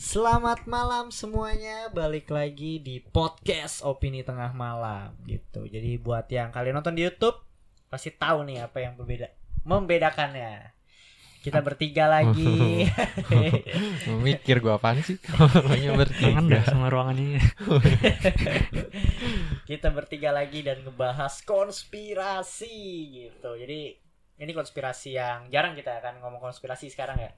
Selamat malam semuanya, balik lagi di podcast Opini Tengah Malam gitu. Jadi buat yang kalian nonton di YouTube pasti tahu nih apa yang berbeda, membedakannya. Kita bertiga lagi. Mikir gua apaan sih? Namanya dah bertiga. sama ruangan ini. Kita bertiga lagi dan ngebahas konspirasi gitu. Jadi ini konspirasi yang jarang kita akan ngomong konspirasi sekarang ya.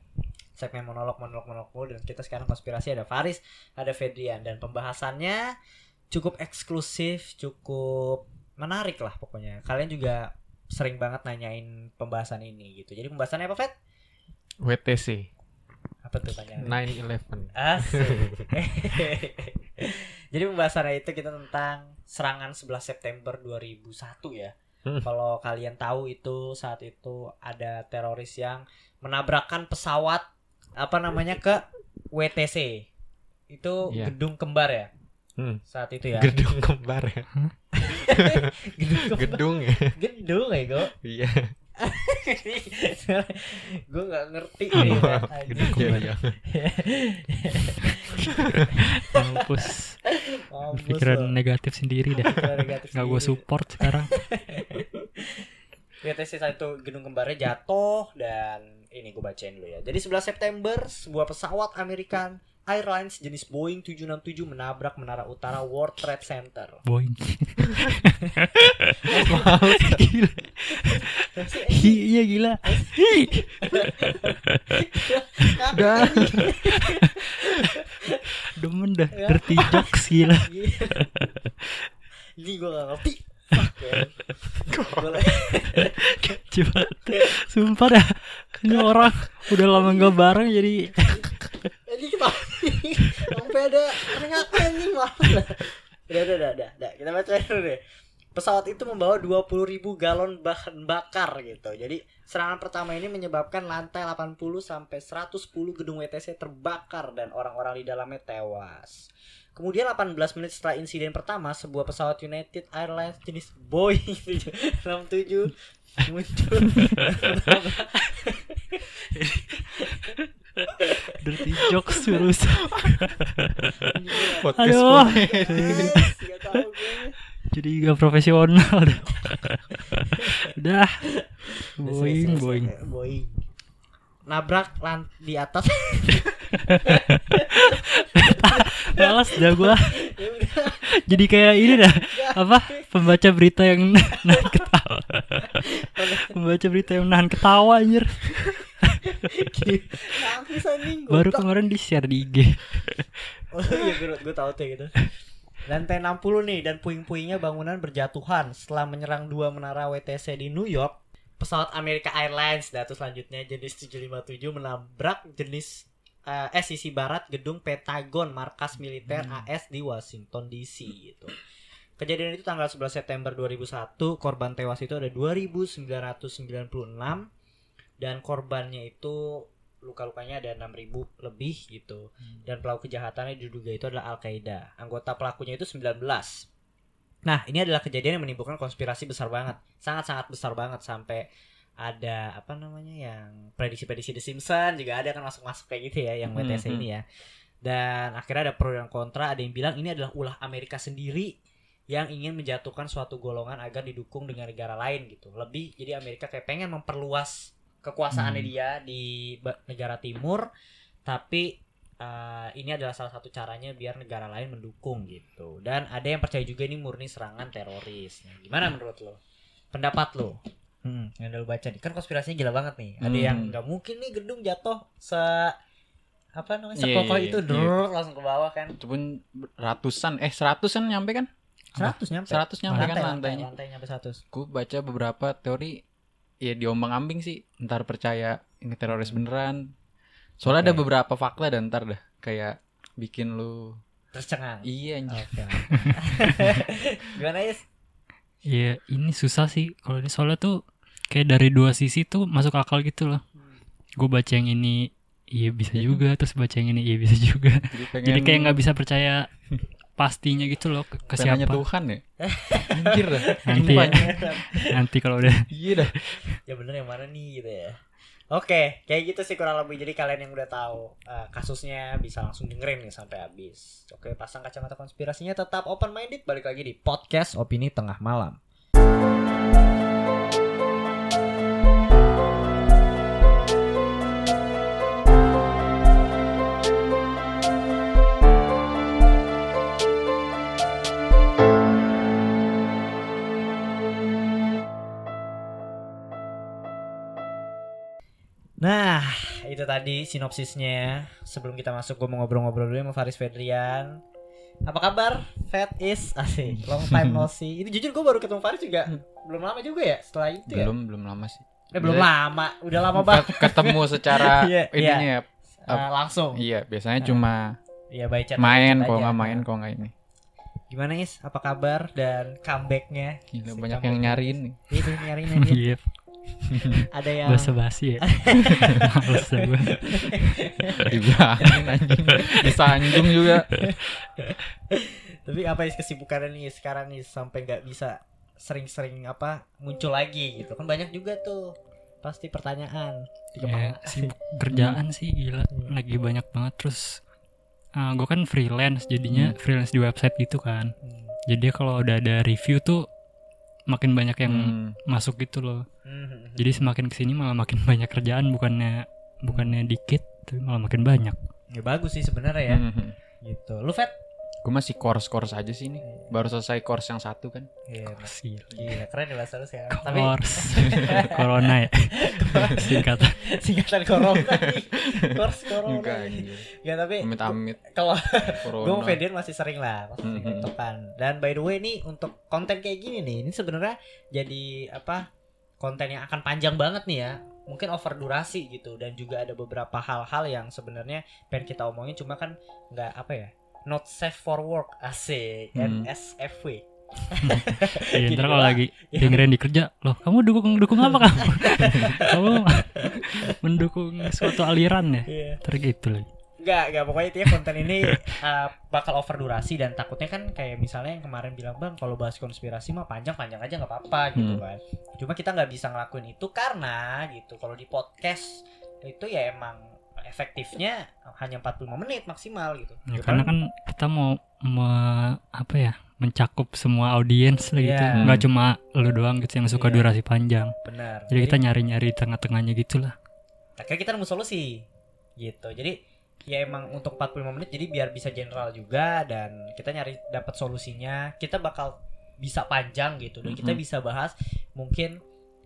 Segmen monolog monolog monolog mulu dan kita sekarang konspirasi ada Faris, ada Fedrian dan pembahasannya cukup eksklusif, cukup menarik lah pokoknya. Kalian juga sering banget nanyain pembahasan ini gitu. Jadi pembahasannya apa, Fed? WTC Apa tuh tanya? 911. Asik. Jadi pembahasannya itu kita tentang serangan 11 September 2001 ya. Hmm. Kalau kalian tahu itu saat itu ada teroris yang menabrakkan pesawat apa namanya ke WTC. Itu Iya. gedung kembar ya Hmm. saat itu ya. Gedung kembar ya. gedung kembar. Gedung ya. Gedung ya, Go. Iya. gue nggak ngerti nih. Anjing. Iya, iya. Mampus. Pikiran negatif sendiri dah. Pikiran negatif Gak gue support sekarang. WTC saat itu gedung kembarnya jatuh dan ini gue bacain dulu ya. Jadi 11 September sebuah pesawat American Airlines jenis Boeing 767 menabrak menara utara World Trade Center. Boing. gila. Iya gila. Udah. Demen dah. Dirty jokes gila. Ini gue gak ngerti. Coba. Sumpah dah. Ini orang udah lama gak bareng jadi Ini kita sampai ada ternyata anjing malah. Udah, udah, udah, udah. Kita bacain dulu deh. Pesawat itu membawa 20.000 galon bahan bakar gitu. Jadi serangan pertama ini menyebabkan lantai 80 sampai 110 gedung WTC terbakar dan orang-orang di dalamnya tewas. Kemudian 18 menit setelah insiden pertama, sebuah pesawat United Airlines jenis Boeing 767 muncul. dirty jokes terus. Podcast Aduh. Jadi gak profesional dah. Udah. Boing. selesai. Boing. Nabrak lan di atas. Malas dah udah. Jadi kayak ini dah. Apa? Pembaca berita yang nahan ketawa. Pembaca berita yang nahan ketawa anjir. Baru kemarin di-share di IG. Oh iya gue gue tahu tuh gitu. Lantai 60 nih dan puing-puingnya bangunan berjatuhan setelah menyerang dua menara WTC di New York. Pesawat Amerika Airlines datu selanjutnya jenis 757 menabrak jenis eh, eh sisi barat gedung Pentagon markas militer AS di Washington DC gitu. Kejadian itu tanggal 11 September 2001, korban tewas itu ada 2996 dan korbannya itu luka-lukanya ada 6000 lebih gitu dan pelaku kejahatannya diduga itu adalah Al-Qaeda. Anggota pelakunya itu 19. Nah, ini adalah kejadian yang menimbulkan konspirasi besar banget. Sangat-sangat besar banget sampai ada apa namanya yang prediksi-prediksi The Simpsons juga ada kan masuk-masuk kayak gitu ya yang WTC Hmm, ini ya. Dan akhirnya ada pro dan kontra, ada yang bilang ini adalah ulah Amerika sendiri yang ingin menjatuhkan suatu golongan agar didukung dengan negara lain gitu. Lebih jadi Amerika kayak pengen memperluas kekuasaannya Hmm. dia di negara timur tapi eh, ini adalah salah satu caranya biar negara lain mendukung gitu dan ada yang percaya juga ini murni serangan teroris Nah, gimana menurut lo pendapat lo hmm, yang udah lo baca nih kan konspirasinya gila banget nih ada Hmm. yang nggak mungkin nih gedung jatuh se apa namanya Iya, sekokoh iya, itu iya. drrrr, langsung ke bawah kan Itu pun ratusan eh seratusan nyampe kan? 100 nyampe 100 nyampe kan lantai, lantainya. lantai nyampe 100 Gue baca beberapa teori ya diombang-ambing sih. Ntar percaya ini teroris beneran. Soalnya ada Oke. beberapa fakta dan ntar dah kayak bikin lu tercengang iya anjir. Oke. Gimana Is? Iya, ini susah sih. Kalau ini soalnya tuh kayak dari dua sisi tuh masuk akal gitu loh. Gue baca yang ini iya bisa juga, terus baca yang ini iya bisa juga. Jadi, pengen, Jadi kayak nggak bisa percaya pastinya gitu loh ke, ke siapa. Tuhan ya. Anjir dah. Nanti ya. Nanti kalau udah Iya dah. ya bener yang mana nih gitu ya Oke, kayak gitu sih kurang lebih. Jadi kalian yang udah tahu eh, kasusnya bisa langsung dengerin nih sampai habis. Oke, pasang kacamata konspirasinya tetap open minded. Balik lagi di podcast opini tengah malam. Nah, itu tadi sinopsisnya. Sebelum kita masuk, gue mau ngobrol-ngobrol dulu sama Faris Fedrian. Apa kabar? Fat is asik. Long time no see. Ini jujur gue baru ketemu Faris juga belum lama juga ya setelah itu ya. Belum belum lama sih. Eh, belum Udah- lama, udah lama banget. Ket- Ketemu secara Iya, ininya ya. Eh, langsung. Iya, biasanya cuma Iya, by chat. main aja. nggak main kalau nggak ini. Gimana Is? Apa kabar dan comebacknya? Gila, Si banyak comeback. yang nyariin nih. Itu nyariin aja. Ada yang bahasa basi ya. Males. Dibilangin anjing. Disanjung juga. Tapi apa is kesibukannya nih sekarang nih sampai nggak bisa sering-sering apa muncul lagi gitu kan banyak juga tuh pasti pertanyaan di Ya, sibuk kerjaan sih gila. Hmm. Lagi banyak banget terus gue kan freelance jadinya freelance di website gitu kan. Hmm. Jadi kalau udah ada review tuh makin banyak yang Hmm. masuk gitu loh. Hmm. Jadi semakin ke sini malah makin banyak kerjaan bukannya bukannya dikit tapi malah makin banyak. ya bagus sih sebenarnya ya Mhm. gitu lu vet Gue masih course-course aja sih nih. Baru selesai course yang satu kan. Iya, gila. Keren ya bahasa lu sekarang tapi Course. Corona ya? Singkatan. Singkatan corona nih. Course corona Enggak anjir. ya tapi Amit-amit. kalau corona. gue mau Fedian masih sering lah masih sering Mhm. tiktokan dan by the way nih untuk konten kayak gini nih ini sebenarnya jadi apa konten yang akan panjang banget nih ya. Mungkin over durasi gitu dan juga ada beberapa hal-hal yang sebenarnya pengen kita omongin cuma kan nggak apa ya not safe for work asik Hmm. NSFW Iya ntar kalau lagi dengerin di kerja Loh kamu dukung dukung apa kamu Kamu mendukung suatu aliran ya Iya. Ntar gitu lagi Enggak, enggak pokoknya intinya konten ini uh, bakal over durasi dan takutnya kan kayak misalnya yang kemarin bilang bang kalau bahas konspirasi mah panjang-panjang aja nggak apa-apa gitu Hmm. kan. Cuma kita nggak bisa ngelakuin itu karena gitu kalau di podcast itu ya emang efektifnya hanya 45 menit maksimal gitu. ya, Gitu Karena kan kita mau me- Apa ya Mencakup semua audiens lah gitu Iya. Nggak cuma lu doang gitu yang suka Iya. durasi panjang benar. Jadi kita nyari-nyari tengah-tengahnya gitu lah akhirnya kita nemu solusi gitu. Jadi ya emang untuk 45 menit jadi biar bisa general juga dan kita nyari dapat solusinya. Kita bakal bisa panjang gitu dan kita Mhm. bisa bahas mungkin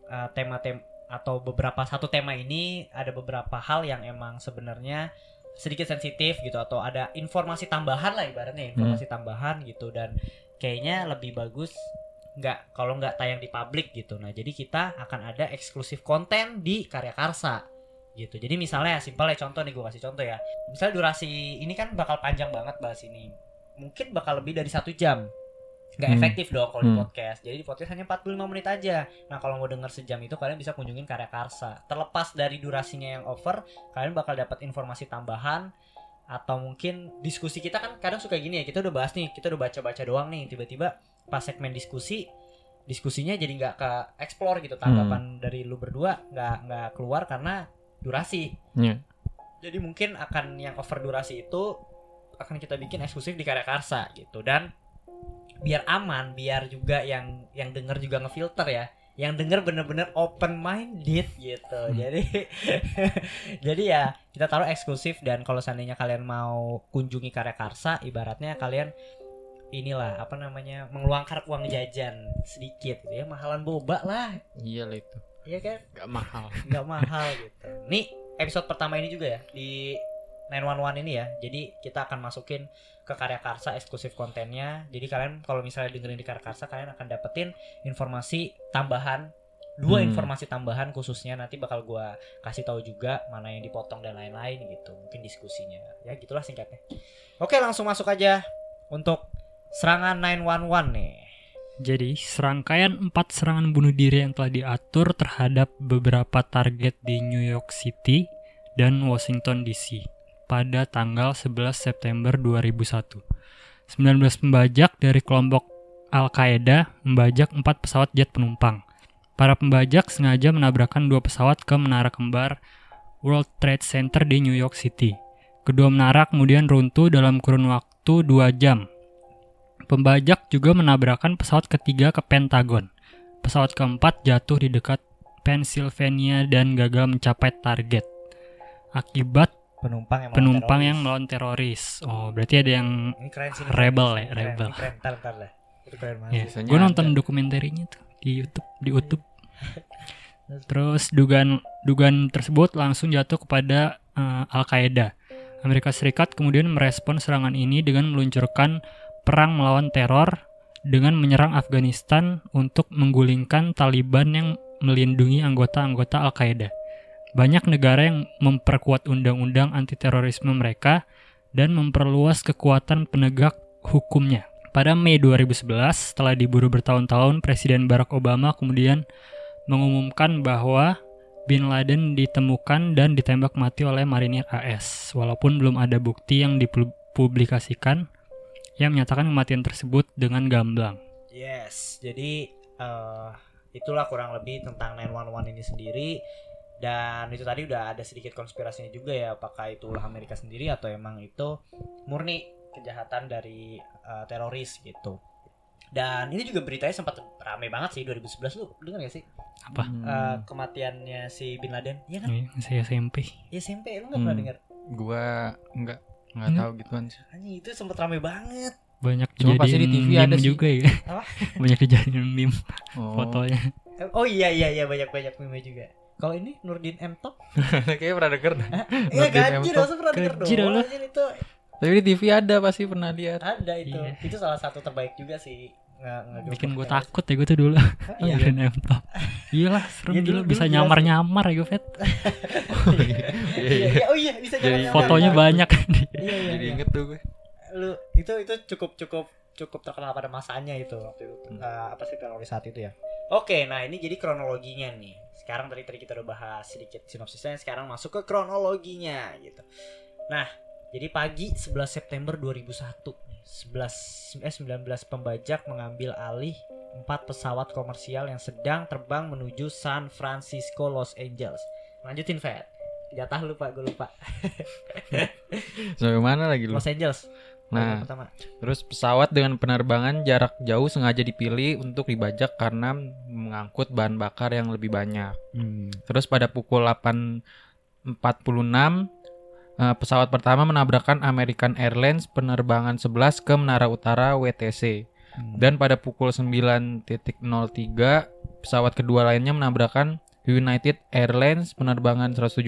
uh, tema-tema atau beberapa satu tema ini ada beberapa hal yang emang sebenarnya sedikit sensitif gitu atau ada informasi tambahan lah ibaratnya informasi tambahan gitu. Dan kayaknya lebih bagus nggak kalau nggak tayang di publik gitu. Nah jadi kita akan ada eksklusif konten di karya karsa gitu. Jadi misalnya simpel ya contoh nih gue kasih contoh ya. Misalnya durasi ini kan bakal panjang banget bahas ini. Mungkin bakal lebih dari satu jam nggak Hmm. efektif dong kalau di Hmm. podcast. Jadi di podcast hanya 45 menit aja. Nah kalau mau denger sejam itu kalian bisa kunjungin karya karsa. Terlepas dari durasinya yang over kalian bakal dapat informasi tambahan atau mungkin diskusi kita kan kadang suka gini ya kita udah bahas nih kita udah baca-baca doang nih. Tiba-tiba pas segmen diskusi diskusinya jadi nggak ke explore gitu tanggapan dari lu berdua nggak nggak keluar karena durasi. Iya. jadi mungkin akan yang over durasi itu akan kita bikin eksklusif di karya karsa gitu. Dan biar aman biar juga yang yang denger juga ngefilter ya yang denger bener-bener open minded gitu Hmm. jadi jadi ya kita taruh eksklusif dan kalau seandainya kalian mau kunjungi karya karsa ibaratnya kalian inilah apa namanya mengeluarkan uang jajan sedikit gitu ya mahalan boba lah Iya lah itu. iya kan Gak mahal. nggak mahal gitu. Nih episode pertama ini juga ya di 911 ini ya. Jadi kita akan masukin ke karya karsa eksklusif kontennya. Jadi kalian kalau misalnya dengerin di karya karsa kalian akan dapetin informasi tambahan dua Hmm. informasi tambahan khususnya nanti bakal gua kasih tahu juga mana yang dipotong dan lain-lain gitu mungkin diskusinya ya gitulah singkatnya oke langsung masuk aja untuk serangan 911 nih Jadi, serangkaian empat serangan bunuh diri yang telah diatur terhadap beberapa target di New York City dan Washington DC pada tanggal 11 September 2001. 19 pembajak dari kelompok Al-Qaeda membajak empat pesawat jet penumpang. Para pembajak sengaja menabrakkan dua pesawat ke menara kembar World Trade Center di New York City. Kedua menara kemudian runtuh dalam kurun waktu dua jam. Pembajak juga menabrakkan pesawat ketiga ke Pentagon. Pesawat keempat jatuh di dekat Pennsylvania dan gagal mencapai target. Akibat penumpang yang penumpang melawan yang melawan teroris. Oh, berarti ada yang ini keren sih rebel keren, ya, keren, rebel. ini keren, itu banget Ya. Biasanya gue nonton ada. dokumenterinya tuh di YouTube, di YouTube. Terus dugaan dugaan tersebut langsung jatuh kepada eh, Al Qaeda. Amerika Serikat kemudian merespon serangan ini dengan meluncurkan perang melawan teror dengan menyerang Afghanistan untuk menggulingkan Taliban yang melindungi anggota-anggota Al Qaeda. Banyak negara yang memperkuat undang-undang anti terorisme mereka dan memperluas kekuatan penegak hukumnya. Pada Mei 2011, setelah diburu bertahun-tahun, Presiden Barack Obama kemudian mengumumkan bahwa Bin Laden ditemukan dan ditembak mati oleh marinir AS, walaupun belum ada bukti yang dipublikasikan yang menyatakan kematian tersebut dengan gamblang. Yes, jadi eh, itulah kurang lebih tentang 911 ini sendiri dan itu tadi udah ada sedikit konspirasinya juga ya apakah itu ulah Amerika sendiri atau emang itu murni kejahatan dari eh, teroris gitu. Dan ini juga beritanya sempat rame banget sih 2011 lu dengar gak sih Apa? Hmm, Eh, kematiannya si Bin Laden? Iya kan? Ini saya SMP. Ya SMP lu gak pernah Hmm. dengar? gua nggak nggak Enggak. tahu gituan sih. Anjing itu sempat rame banget. Banyak Cuma pasti di TV meme ada sih. juga ya. Apa? Banyak dijadiin meme Oh. fotonya. Oh iya iya iya banyak banyak meme juga. Kalau ini Nurdin M Top Kayaknya pernah denger dah. Iya Top. masa pernah denger lu. anjir itu Tapi di TV ada pasti pernah lihat. ada itu Iya. itu salah satu terbaik juga sih nge nge- Bikin gue takut ya gue tuh dulu. Iya. Nurdin M Top. Iyalah, serem Iya, dulu- bisa nyamar-nyamar ya gue, Fet. Iya, Iya, iya. iya, oh iya bisa jalan-jalan. Fotonya banyak Iya iya. Jadi inget tuh gue. Lu itu itu cukup cukup cukup terkenal pada masanya itu waktu itu. Hmm. Eh, apa sih teroris saat itu ya? Oke, nah ini jadi kronologinya nih. Sekarang tadi tadi kita udah bahas sedikit sinopsisnya, sekarang masuk ke kronologinya gitu. Nah, jadi pagi 11 September 2001 11 eh 19 pembajak mengambil alih empat pesawat komersial yang sedang terbang menuju San Francisco, Los Angeles. Lanjutin, Fed. Jatah lupa, gue lupa. Sampai mana lagi lu? Los Angeles. Nah, pertama. terus pesawat dengan penerbangan jarak jauh sengaja dipilih untuk dibajak karena mengangkut bahan bakar yang lebih banyak. Terus pada pukul 8.46 eh, pesawat pertama menabrakkan American Airlines penerbangan 11 ke Menara Utara WTC. Dan pada pukul 9.03 pesawat kedua lainnya menabrakkan United Airlines penerbangan 175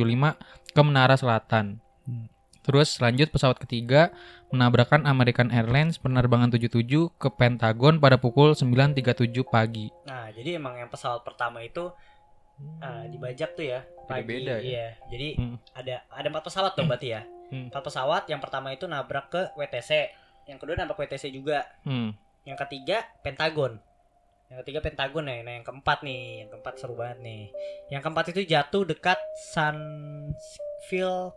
ke Menara Selatan. Hmm. Terus lanjut pesawat ketiga menabrakkan American Airlines penerbangan 77 ke Pentagon pada pukul 9.37 pagi. Nah, jadi emang yang pesawat pertama itu eh, dibajak tuh ya pagi. Beda-beda ya? Iya. Jadi Hmm. ada ada empat pesawat dong berarti ya. Hmm. Empat pesawat. Yang pertama itu nabrak ke WTC. Yang kedua nabrak WTC juga. Hmm. Yang ketiga Pentagon. Yang ketiga Pentagon ya. Nah, yang keempat nih, yang keempat seru banget nih. Yang keempat itu jatuh dekat Sunville,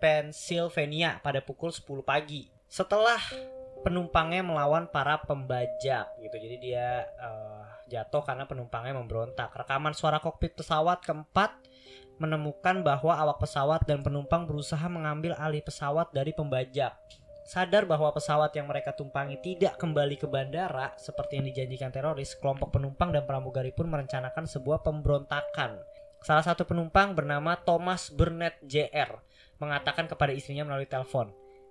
Pennsylvania pada pukul 10 pagi. Setelah penumpangnya melawan para pembajak gitu. Jadi dia eh, jatuh karena penumpangnya memberontak. Rekaman suara kokpit pesawat keempat menemukan bahwa awak pesawat dan penumpang berusaha mengambil alih pesawat dari pembajak. Sadar bahwa pesawat yang mereka tumpangi tidak kembali ke bandara seperti yang dijanjikan teroris, kelompok penumpang dan pramugari pun merencanakan sebuah pemberontakan. Salah satu penumpang bernama Thomas Burnett JR mengatakan kepada istrinya melalui telepon,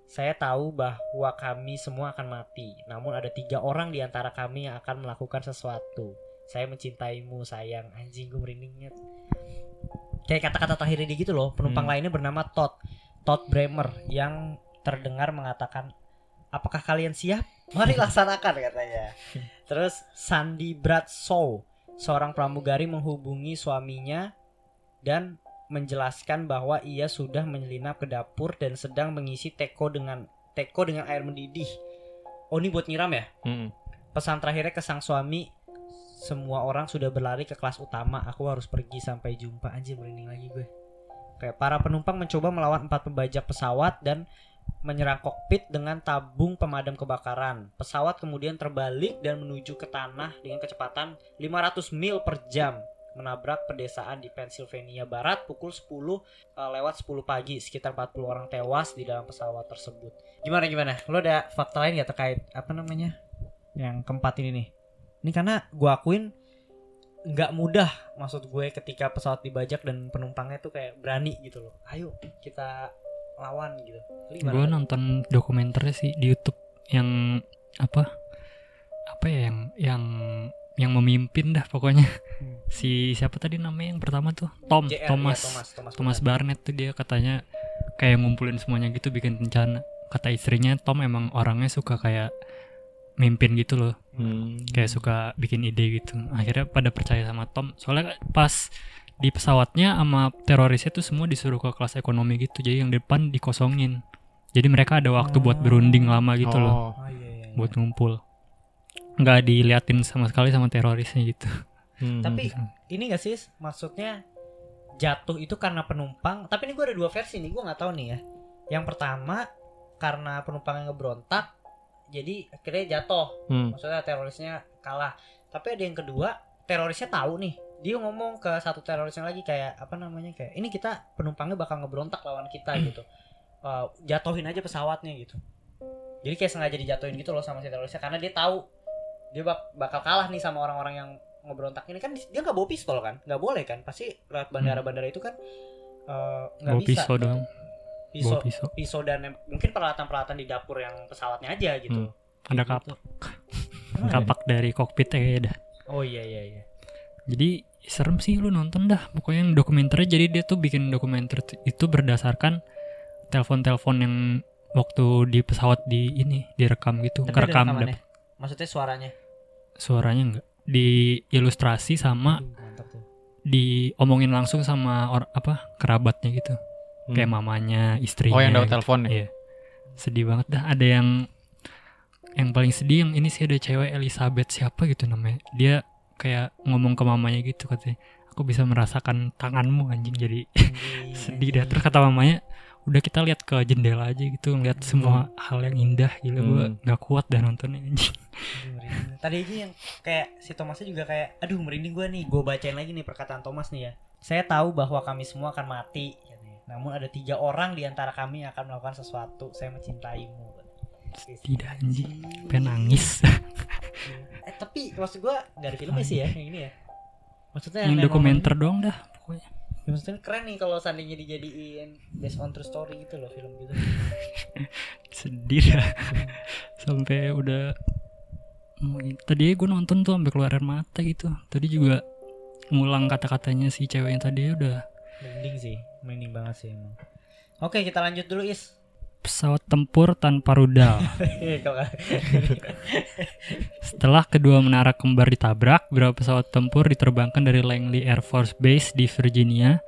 saya tahu bahwa kami semua akan mati, namun ada tiga orang di antara kami yang akan melakukan sesuatu. Saya mencintaimu sayang, anjing gue merindingnya. Kayak kata-kata terakhirnya dia gitu loh. Penumpang Hmm. lainnya bernama Todd, Todd Bremer yang terdengar mengatakan, apakah kalian siap? Mari laksanakan katanya. Terus Sandy Bradshaw, seorang pramugari menghubungi suaminya dan menjelaskan bahwa ia sudah menyelinap ke dapur dan sedang mengisi teko dengan teko dengan air mendidih. Oh ini buat nyiram ya? Hmm. Pesan terakhirnya ke sang suami, semua orang sudah berlari ke kelas utama. Aku harus pergi sampai jumpa. Anjir merinding lagi gue. Kayak para penumpang mencoba melawan empat pembajak pesawat dan menyerang kokpit dengan tabung pemadam kebakaran. Pesawat kemudian terbalik dan menuju ke tanah dengan kecepatan 500 mil per jam. Menabrak pedesaan di Pennsylvania Barat pukul 10 uh, lewat 10 pagi. Sekitar 40 orang tewas di dalam pesawat tersebut. Gimana gimana? Lo ada fakta lain gak terkait apa namanya yang keempat ini nih? Ini karena gue akuin nggak mudah maksud gue ketika pesawat dibajak dan penumpangnya tuh kayak berani gitu loh. Ayo kita lawan gitu. Gue nonton dokumenternya sih di YouTube yang apa? Apa ya yang yang yang memimpin dah pokoknya. Hmm. si siapa tadi namanya yang pertama tuh? Tom JR, ya, Thomas. Thomas Thomas, Thomas. Barnett tuh dia katanya kayak ngumpulin semuanya gitu bikin rencana. Kata istrinya Tom emang orangnya suka kayak mimpin gitu loh. Hmm. kayak suka bikin ide gitu. Akhirnya pada percaya sama Tom. Soalnya pas di pesawatnya sama terorisnya tuh semua disuruh ke kelas ekonomi gitu. Jadi yang depan dikosongin. Jadi mereka ada waktu buat berunding lama gitu loh. Oh. Oh, iya, iya, iya. buat ngumpul nggak diliatin sama sekali sama terorisnya gitu Hmm. Tapi ini gak sih maksudnya jatuh itu karena penumpang? Tapi ini gue ada dua versi nih, gue nggak tahu nih ya. Yang pertama karena penumpangnya ngebrontak, jadi akhirnya jatuh. Hmm. Maksudnya terorisnya kalah. Tapi ada yang kedua, terorisnya tahu nih. Dia ngomong ke satu terorisnya lagi kayak apa namanya kayak ini kita penumpangnya bakal ngebrontak lawan kita gitu. Eh, jatuhin aja pesawatnya gitu. Jadi kayak sengaja dijatuhin gitu loh sama si terorisnya karena dia tahu dia bak- bakal kalah nih sama orang-orang yang ngebrontak ini. Kan dia nggak bawa pistol kan? Nggak boleh kan? Pasti lewat bandara-bandara itu kan eh, nggak bawa bisa. pisau doang. Pisau pisau. pisau dan mungkin peralatan-peralatan di dapur yang pesawatnya aja gitu. Ada Gitu. kapak. Ada? kapak dari kokpit ya dah. Oh iya iya iya. Jadi serem sih lu nonton dah. Pokoknya yang dokumenternya jadi dia tuh bikin dokumenter itu berdasarkan telepon-telepon yang waktu di pesawat di ini direkam gitu. Tapi kerekam maksudnya suaranya suaranya enggak di ilustrasi sama Aduh, mantap tuh diomongin langsung sama or, apa kerabatnya gitu Hmm. kayak mamanya istrinya Oh yang dapat gitu. telepon ya? Iya. sedih banget dah ada yang yang paling sedih yang ini sih ada cewek Elizabeth siapa gitu namanya dia kayak ngomong ke mamanya gitu katanya aku bisa merasakan tanganmu anjing jadi sedih dah terus kata mamanya udah kita lihat ke jendela aja gitu ngeliat semua hal yang indah gitu gue Hmm. nggak kuat anjing Aduh, merinding. tadi aja yang kayak si Thomasnya juga kayak aduh merinding gue nih gue bacain lagi nih perkataan Thomas nih ya. Saya tahu bahwa kami semua akan mati. Namun ada tiga orang di antara kami yang akan melakukan sesuatu. Saya mencintaimu. Tidak anjing. Pengen nangis. Eh tapi maksud gue nggak ada filmnya sih ya yang ini ya. Maksudnya yang emang- dokumenter doang dah pokoknya ya, maksudnya keren nih kalau seandainya dijadiin based on true story gitu loh film gitu. Sedih dah. Sampai udah tadi gue nonton tuh sampai keluar air mata gitu. Tadi juga ngulang kata-katanya si cewek yang tadi udah merinding sih merinding banget sih emang. Oke kita lanjut dulu is pesawat tempur tanpa rudal Kalau- Setelah kedua menara kembar ditabrak, beberapa pesawat tempur diterbangkan dari Langley Air Force Base di Virginia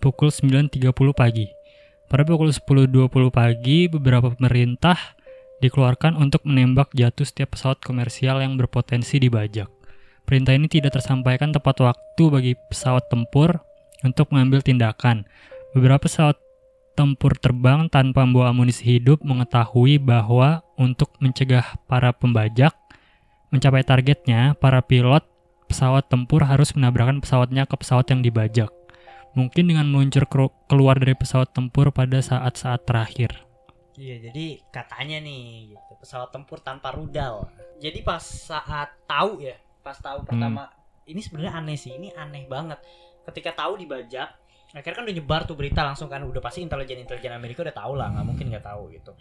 pukul 9.30 pagi. Pada pukul 10.20 pagi, beberapa pemerintah dikeluarkan untuk menembak jatuh setiap pesawat komersial yang berpotensi dibajak. Perintah ini tidak tersampaikan tepat waktu bagi pesawat tempur untuk mengambil tindakan. Beberapa pesawat tempur terbang tanpa membawa amunisi hidup mengetahui bahwa untuk mencegah para pembajak mencapai targetnya, para pilot pesawat tempur harus menabrakkan pesawatnya ke pesawat yang dibajak. Mungkin dengan meluncur keluar dari pesawat tempur pada saat-saat terakhir. Iya, jadi katanya nih gitu, pesawat tempur tanpa rudal. Jadi pas saat tahu ya, pas tahu pertama ini sebenarnya aneh sih, ini aneh banget. Ketika tahu dibajak, akhirnya kan udah nyebar tuh berita langsung kan udah pasti intelijen intelijen Amerika udah tahu lah, nggak mungkin nggak tahu gitu.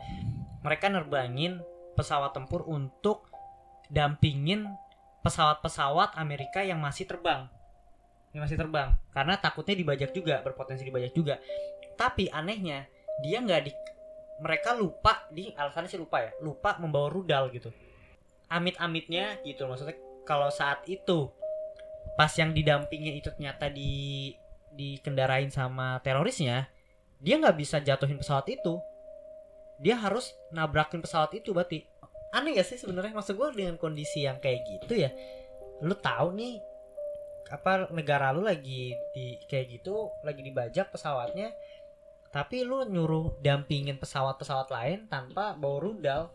Mereka nerbangin pesawat tempur untuk dampingin pesawat-pesawat Amerika yang masih terbang. Yang masih terbang karena takutnya dibajak juga, berpotensi dibajak juga. Tapi anehnya dia nggak di mereka lupa di alasannya sih lupa ya lupa membawa rudal gitu amit-amitnya gitu maksudnya kalau saat itu pas yang didampingin itu ternyata di dikendarain sama terorisnya dia nggak bisa jatuhin pesawat itu. Dia harus nabrakin pesawat itu berarti. Aneh gak sih sebenarnya? Maksud gue dengan kondisi yang kayak gitu ya lu tahu nih apa negara lu lagi di kayak gitu lagi dibajak pesawatnya tapi lu nyuruh dampingin pesawat-pesawat lain tanpa bawa rudal.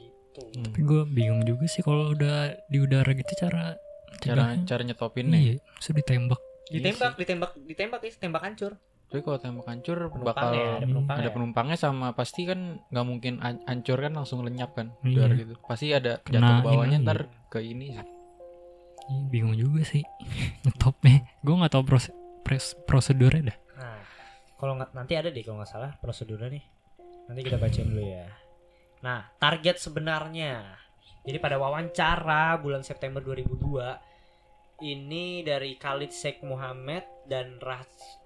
Gitu. Tapi gue bingung juga sih kalau udah di udara gitu cara cara cara nyetopinnya. Iya, sudah ditembak. Ditembak, ditembak, ditembak ya, tembak hancur. Tapi kalau tembak hancur bakal Penumpangnya, ada penumpangnya. ada penumpangnya sama pasti kan nggak mungkin an- hancur kan langsung lenyap kan Iya. gitu pasti ada Kena jatuh bawahnya ini, ntar ke ini sih. Ih, bingung juga sih ngetopnya. Gue nggak tahu proses prosedurnya dah. Nah, kalau nanti ada deh kalau nggak salah prosedurnya nih. Nanti kita bacain dulu ya. Nah, target sebenarnya. Jadi pada wawancara bulan September 2002 ini dari Khalid Sheikh Muhammad dan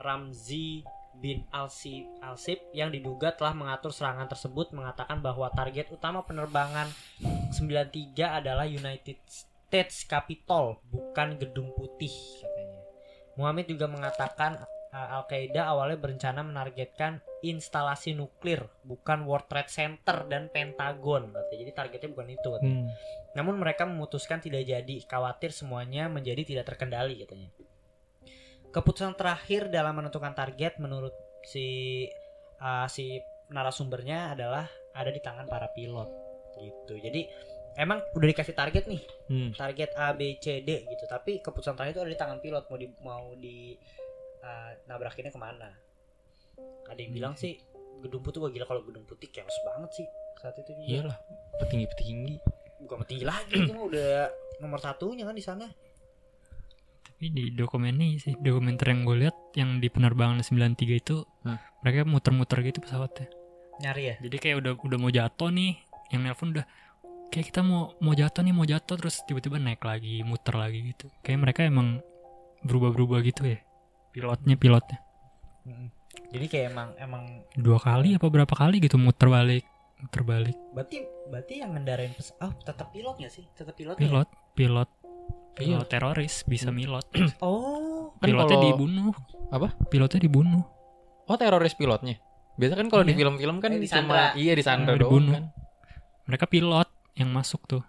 Ramzi bin Al-Si- Al-Sib yang diduga telah mengatur serangan tersebut mengatakan bahwa target utama penerbangan 93 adalah United States Capitol bukan Gedung Putih katanya. Muhammad juga mengatakan uh, Al-Qaeda awalnya berencana menargetkan instalasi nuklir bukan World Trade Center dan Pentagon katanya. Jadi targetnya bukan itu katanya. Hmm. Namun mereka memutuskan tidak jadi, khawatir semuanya menjadi tidak terkendali katanya. Keputusan terakhir dalam menentukan target menurut si uh, si narasumbernya adalah ada di tangan para pilot gitu. Jadi emang udah dikasih target nih, Hmm. target A B C D gitu, tapi keputusan terakhir itu ada di tangan pilot mau di mau di uh, nabrakinnya ke mana. Ada yang bilang sih gedung putih wah gila kalau gedung putih chaos banget sih saat itu juga. iyalah petinggi petinggi bukan tinggi lagi itu mah udah nomor satunya kan di sana Tapi di dokumen ini sih, dokumenter yang gue lihat yang di penerbangan 93 itu Hah? mereka muter-muter gitu pesawatnya. nyari ya Jadi kayak udah udah mau jatuh nih, yang nelpon udah kayak kita mau mau jatuh nih mau jatuh terus tiba-tiba naik lagi muter lagi gitu. Kayak mereka emang berubah-berubah gitu ya. Pilotnya pilotnya. Jadi kayak emang emang dua kali apa berapa kali gitu muter balik muter balik. Berarti berarti yang ngendarain pes oh tetap pilot nggak sih? Tetap pilot ya? pilot pilot. Iya. pilot teroris bisa milot. Oh. Kan pilotnya kalau- dibunuh. Apa? pilotnya dibunuh. Oh teroris pilotnya? Biasa kan kalau di Iya. film-film kan Eh, cuma disandra. iya disandra Ah, doang dibunuh. kan. Mereka pilot yang masuk tuh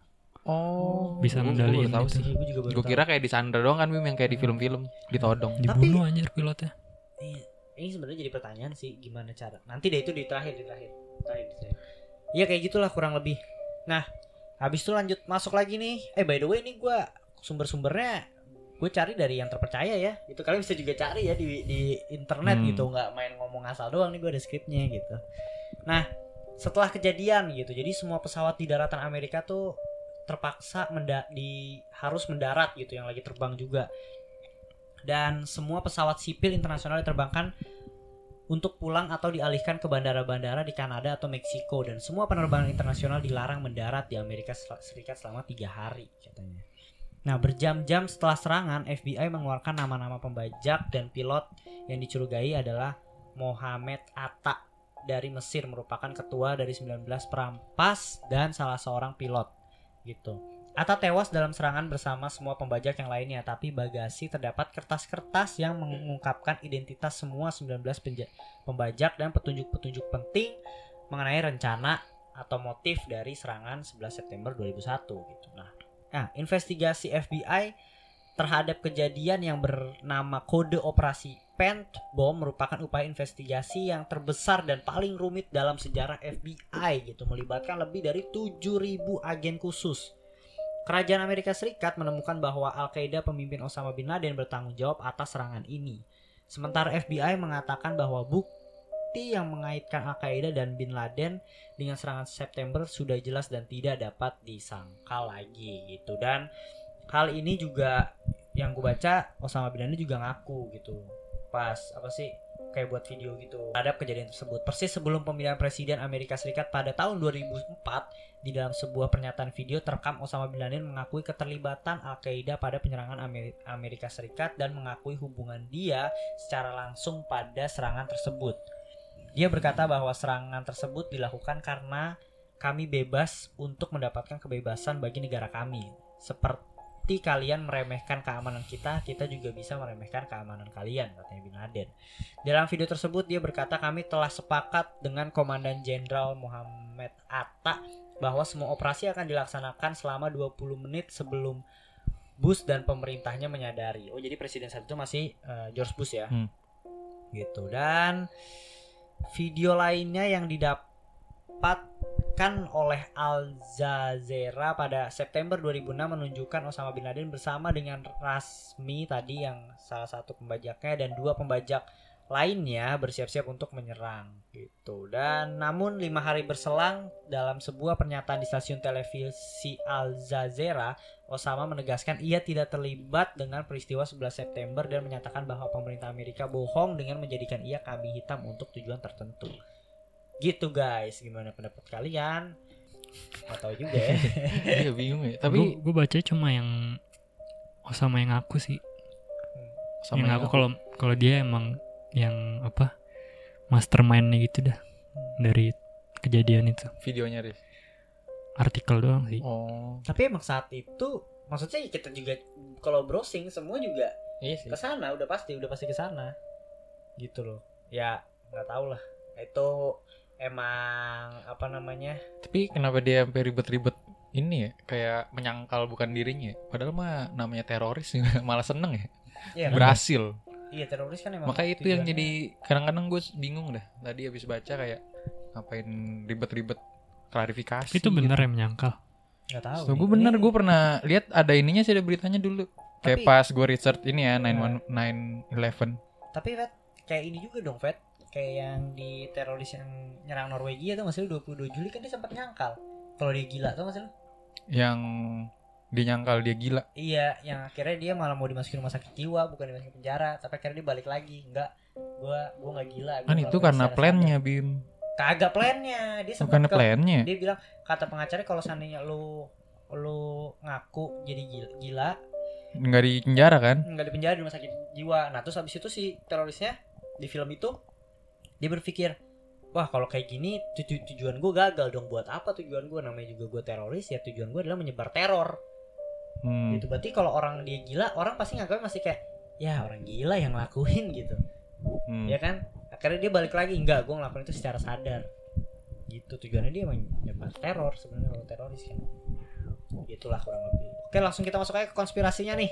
oh Bisa gua ngendaliin tahu itu. sih gue juga baru gue tahu. kira kayak disandra doang kan Bim yang kayak di film-film ditodong dibunuh anjir pilotnya Iya, ini sebenarnya jadi pertanyaan sih gimana cara nanti deh itu di terakhir di terakhir terakhir di terakhir. Iya kayak gitulah kurang lebih. Nah, habis itu lanjut masuk lagi nih. Eh by the way ini gue sumber-sumbernya gue cari dari yang terpercaya ya. Itu kalian bisa juga cari ya di di internet Hmm. gitu, nggak main ngomong asal doang nih gue ada skripnya gitu. Nah, setelah kejadian gitu, jadi semua pesawat di daratan Amerika tuh terpaksa menda di harus mendarat gitu yang lagi terbang juga. Dan semua pesawat sipil internasional diterbangkan untuk pulang atau dialihkan ke bandara-bandara di Kanada atau Meksiko. Dan semua penerbangan internasional dilarang mendarat di Amerika Serikat selama tiga hari katanya. Nah berjam-jam setelah serangan FBI mengeluarkan nama-nama pembajak dan pilot yang dicurigai adalah Mohamed Atta dari Mesir merupakan ketua dari 19 perampas dan salah seorang pilot gitu. Atta tewas dalam serangan bersama semua pembajak yang lainnya, tapi bagasi terdapat kertas-kertas yang mengungkapkan identitas semua 19 penja- pembajak dan petunjuk-petunjuk penting mengenai rencana atau motif dari serangan 11 September 2001 gitu. Nah, nah investigasi FBI terhadap kejadian yang bernama kode operasi Pent Bom merupakan upaya investigasi yang terbesar dan paling rumit dalam sejarah FBI gitu, melibatkan lebih dari 7.000 agen khusus. Kerajaan Amerika Serikat menemukan bahwa Al-Qaeda pemimpin Osama bin Laden bertanggung jawab atas serangan ini. Sementara FBI mengatakan bahwa bukti yang mengaitkan Al-Qaeda dan bin Laden dengan serangan September sudah jelas dan tidak dapat disangkal lagi gitu. Dan hal ini juga yang gue baca Osama bin Laden juga ngaku gitu. Pas apa sih kayak buat video gitu terhadap kejadian tersebut. Persis sebelum pemilihan presiden Amerika Serikat pada tahun 2004 di dalam sebuah pernyataan video terekam Osama bin Laden mengakui keterlibatan Al-Qaeda pada penyerangan Amer- Amerika Serikat dan mengakui hubungan dia secara langsung pada serangan tersebut. Dia berkata bahwa serangan tersebut dilakukan karena kami bebas untuk mendapatkan kebebasan bagi negara kami. Seperti kalian meremehkan keamanan kita, kita juga bisa meremehkan keamanan kalian, katanya Bin Laden. Dalam video tersebut dia berkata kami telah sepakat dengan Komandan Jenderal Muhammad Atta bahwa semua operasi akan dilaksanakan selama 20 menit sebelum Bush dan pemerintahnya menyadari. Oh, jadi presiden saat itu masih eh, George Bush ya. Hmm. Gitu. Dan video lainnya yang didapat ditayangkan oleh Al Jazeera pada September 2006 menunjukkan Osama bin Laden bersama dengan Rasmi tadi yang salah satu pembajaknya dan dua pembajak lainnya bersiap-siap untuk menyerang gitu. Dan namun lima hari berselang dalam sebuah pernyataan di stasiun televisi Al Jazeera Osama menegaskan ia tidak terlibat dengan peristiwa 11 September dan menyatakan bahwa pemerintah Amerika bohong dengan menjadikan ia kambing hitam untuk tujuan tertentu gitu guys. Gimana pendapat kalian? Gak tahu juga ya. Iya bingung ya. Tapi gue baca cuma yang Osama yang aku sih. Sama yang aku kalau kalau dia emang yang apa mastermindnya gitu dah. Dari kejadian itu. Videonya Riz. artikel doang sih. Oh. tapi emang saat itu maksudnya kita juga kalau browsing semua juga Iya sih. ke sana udah pasti udah pasti ke sana gitu loh. Ya nggak tahu lah. Itu emang apa namanya Tapi kenapa dia sampai ribet-ribet ini ya? Kayak menyangkal bukan dirinya. ya? Padahal mah namanya teroris malah seneng ya. Iya kan? Berhasil. iya teroris kan emang Makanya itu yang jadi kadang-kadang gue bingung dah. Tadi habis baca kayak ngapain ribet-ribet klarifikasi. itu bener gitu. ya menyangkal nggak tahu So, gue bener, Ini- gue pernah lihat ada ininya sih ada beritanya dulu. Kayak Tapi- pas gue research ini ya 911. tapi Fed kayak ini juga dong Fed kayak yang di teroris yang nyerang Norwegia tuh masih 22 Juli kan dia sempat nyangkal kalau dia gila tuh masih yang dinyangkal dia gila. iya yang akhirnya dia malah mau dimasukin rumah sakit jiwa bukan dimasukin penjara tapi akhirnya dia balik lagi enggak gua gua nggak gila gua Kan itu karena plannya Bim. sadar. kagak plannya dia sempat Bukan ke- plannya. dia bilang kata pengacara kalau seandainya lu lu ngaku jadi gila, gila Nggak di penjara kan? nggak di penjara di rumah sakit jiwa nah terus habis itu si terorisnya di film itu dia berpikir wah kalau kayak gini tuju- tujuan gue gagal dong. Buat apa tujuan gue namanya juga gue teroris ya tujuan gue adalah menyebar teror. Hmm. gitu. Berarti kalau orang dia gila orang pasti nganggapnya masih kayak ya orang gila yang ngelakuin gitu. Hmm. ya kan? Akhirnya dia balik lagi enggak gue ngelakuin itu secara sadar. Gitu. Tujuannya dia menyebar teror sebenarnya kalau teroris kan. Gitulah kurang lebih. Oke langsung kita masuk aja ke konspirasinya nih.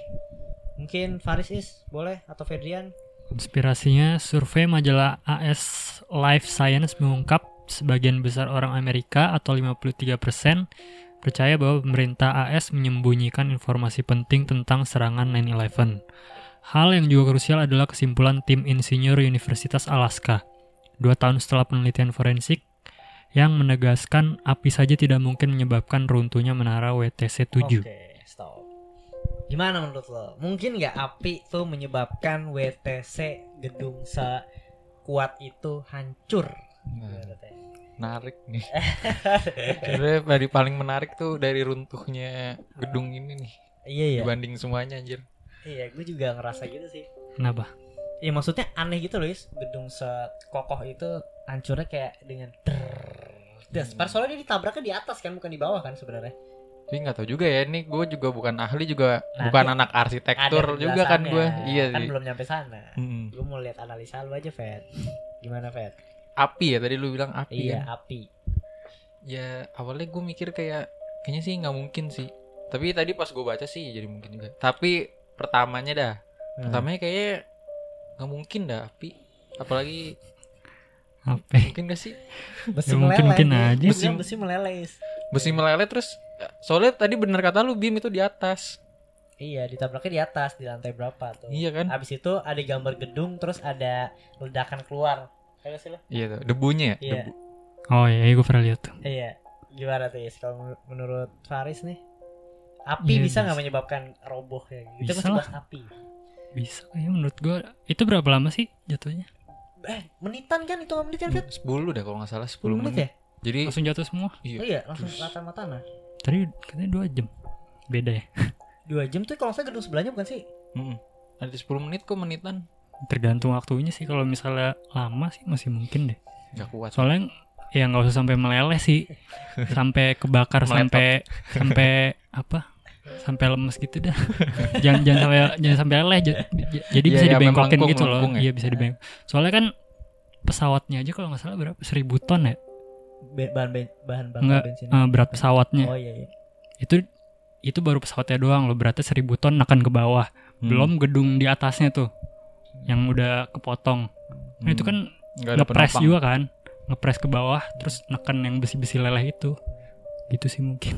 Mungkin Faris is boleh? Atau Fedrian konspirasinya survei majalah AS Life Science mengungkap sebagian besar orang Amerika atau 53% percaya bahwa pemerintah AS menyembunyikan informasi penting tentang serangan 9/11. Hal yang juga krusial adalah kesimpulan tim insinyur Universitas Alaska. Dua tahun setelah penelitian forensik yang menegaskan api saja tidak mungkin menyebabkan runtuhnya menara WTC 7. Oke, stop. Gimana menurut lo? Mungkin nggak api tuh menyebabkan WTC gedung sekuat itu hancur? Nah, teh? menarik nih. Sebenarnya dari paling menarik tuh dari runtuhnya gedung ini nih Iya ya. dibanding semuanya anjir. Iya, gue juga ngerasa gitu sih. Kenapa? Iya maksudnya aneh gitu loh, Is. Gedung sekokoh itu hancurnya kayak dengan Das, Hmm. soalnya dia ditabraknya di atas kan, bukan di bawah kan sebenarnya. Tapi nggak tahu juga ya, ini gue juga bukan ahli juga, Nanti bukan anak arsitektur juga kan gue. Iya Kan sih. belum nyampe sana. Mm-mm. Gue mau lihat analisa lu aja, Fed. Gimana, Fed? Api ya tadi lu bilang api Iya, kan? api. Ya awalnya gue mikir kayak kayaknya sih nggak mungkin sih. Tapi tadi pas gue baca sih jadi mungkin juga. Tapi pertamanya dah, Hmm. pertamanya kayaknya nggak mungkin dah api. Apalagi Apa? mungkin gak sih Besi Ya, mungkin- meleleh. mungkin aja. Besi- besi meleleh. Besi meleleh terus soalnya tadi bener kata lu bim itu di atas. Iya, ditabraknya di atas di lantai berapa tuh. Iya kan? Habis itu ada gambar gedung terus ada ledakan keluar. Kayak sih lo? Iya tuh, debunya ya. Iya. Debu. Oh iya, gue pernah lihat tuh. Iya. Gimana tuh, Is? Kalau menur- menurut Faris nih? Api Iya, bisa nggak bisa. menyebabkan roboh ya? Itu Bisa lah. bahas api. Bisa kayaknya menurut gue. Itu berapa lama sih jatuhnya? Eh, menitan kan itu menit kan? 10 dah kalau nggak salah 10 10 menit menit. ya? Jadi Langsung jatuh semua. iya. Oh iya, langsung rata matana. Tadi katanya dua jam. Beda ya. Dua jam tuh kalau saya gedung sebelahnya bukan sih? Mm-mm. Ada 10 menit kok menitan. Tergantung waktunya sih. Kalau misalnya lama sih masih mungkin deh. Gak kuat. Soalnya ya nggak usah sampai meleleh sih. sampai kebakar sampai sampai apa? Sampai lemes gitu dah. jangan jangan sampai jangan sampai leleh. Ja- ja- Jadi Iya, bisa iya, dibengkokin gitu loh. ya. Iya bisa dibengkok. Soalnya kan pesawatnya aja kalau nggak salah berapa? Seribu ton ya? Bahan ben- bahan bakar Enggak, bensin. eh, berat pesawatnya. Oh iya, iya. Itu itu baru pesawatnya doang loh. Beratnya seribu ton akan ke bawah. Hmm. Belum gedung di atasnya tuh yang udah kepotong. Nah, itu kan Nggak ada ngepres juga kan ngepres ke bawah terus neken yang besi-besi leleh itu gitu sih mungkin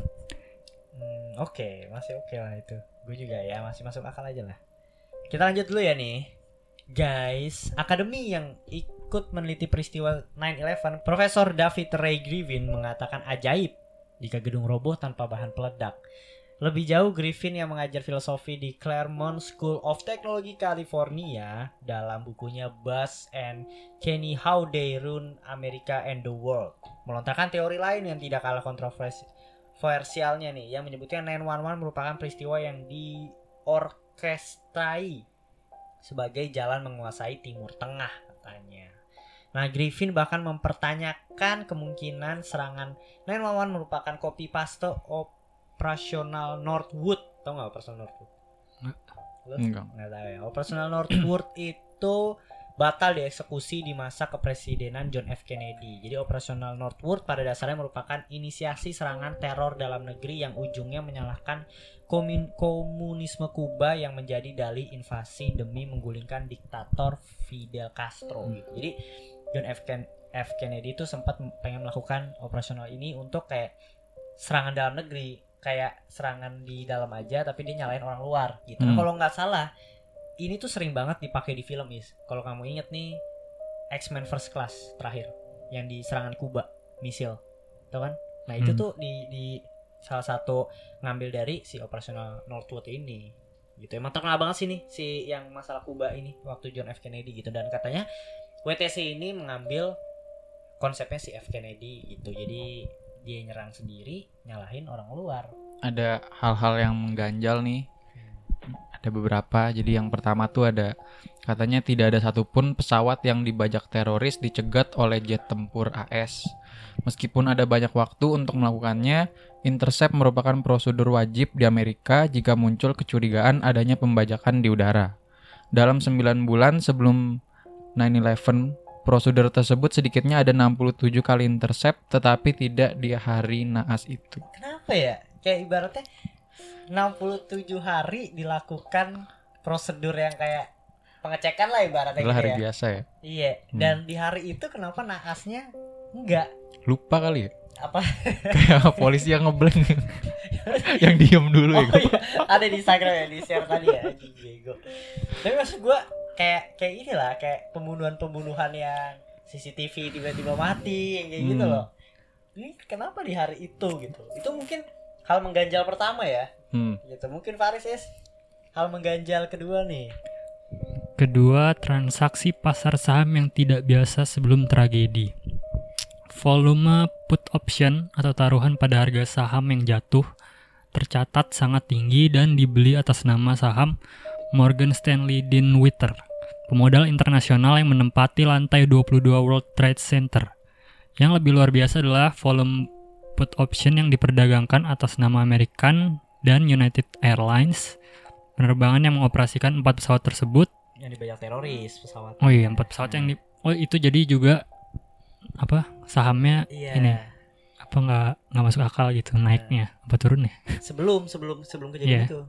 Hmm, oke, masih oke lah itu. Gue juga ya masih masuk akal aja lah. Kita lanjut dulu ya nih. Guys, akademi yang ikut meneliti peristiwa 9/11, Profesor David Ray Griffin mengatakan ajaib jika gedung roboh tanpa bahan peledak. Lebih jauh, Griffin yang mengajar filosofi di Claremont School of Technology, California, dalam bukunya Buzz and Kenny How They Run America and the World, melontarkan teori lain yang tidak kalah kontroversi kontroversialnya nih yang menyebutkan 911 merupakan peristiwa yang diorkestrai sebagai jalan menguasai Timur Tengah katanya. Nah, Griffin bahkan mempertanyakan kemungkinan serangan 911 merupakan copy paste operasional Northwood. Tahu nggak operasional Northwood? Lu? Enggak. Nggak tahu ya. Operasional Northwood itu batal dieksekusi di masa kepresidenan John F. Kennedy. Jadi operasional Northwood pada dasarnya merupakan inisiasi serangan teror dalam negeri yang ujungnya menyalahkan komun- komunisme Kuba yang menjadi dalih invasi demi menggulingkan diktator Fidel Castro. Gitu. Jadi John F. Ken- F. Kennedy itu sempat pengen melakukan operasional ini untuk kayak serangan dalam negeri, kayak serangan di dalam aja tapi dia nyalain orang luar gitu. Nah, Hmm. kalau nggak salah ini tuh sering banget dipakai di film is. Kalau kamu inget nih X-Men First Class terakhir yang di serangan Kuba misil, tau kan? Nah itu Hmm. tuh di di salah satu ngambil dari si operasional Northwood ini gitu. Emang terkenal banget sih nih si yang masalah Kuba ini waktu John F Kennedy gitu dan katanya WTC ini mengambil konsepnya si F Kennedy gitu. Jadi dia nyerang sendiri, nyalahin orang luar. Ada hal-hal yang mengganjal nih. Ada beberapa. Jadi yang pertama tuh ada katanya tidak ada satupun pesawat yang dibajak teroris dicegat oleh jet tempur AS. Meskipun ada banyak waktu untuk melakukannya, intercept merupakan prosedur wajib di Amerika jika muncul kecurigaan adanya pembajakan di udara. Dalam 9 bulan sebelum 9/11, prosedur tersebut sedikitnya ada 67 kali intercept tetapi tidak di hari naas itu. Kenapa ya? Kayak ibaratnya 67 hari dilakukan prosedur yang kayak pengecekan lah ibaratnya Adalah gitu hari ya. biasa ya. Iya, Hmm. dan di hari itu kenapa naasnya enggak? Lupa kali ya. Apa? Kayak polisi yang ngeblank yang diem dulu Oh ya. iya, ada di Instagram ya, di share tadi ya. Tapi maksud gua kayak kayak inilah, kayak pembunuhan-pembunuhan yang CCTV tiba-tiba mati, yang kayak gitu Hmm. loh. Ini kenapa di hari itu gitu? Itu mungkin hal mengganjal pertama ya. Hmm. Gitu. Mungkin Faris es hal mengganjal kedua nih. Kedua, transaksi pasar saham yang tidak biasa sebelum tragedi. Volume put option atau taruhan pada harga saham yang jatuh tercatat sangat tinggi dan dibeli atas nama saham Morgan Stanley Dinwiddie, pemodal internasional yang menempati lantai 22 World Trade Center. Yang lebih luar biasa adalah volume put option yang diperdagangkan atas nama American dan United Airlines. Penerbangan yang mengoperasikan empat pesawat tersebut Yang dibajak teroris pesawat. Oh iya, empat pesawat yang di Oh itu jadi juga apa sahamnya Iya. ini apa nggak nggak masuk akal gitu naiknya apa turunnya. Sebelum sebelum sebelum kejadian Iya. itu.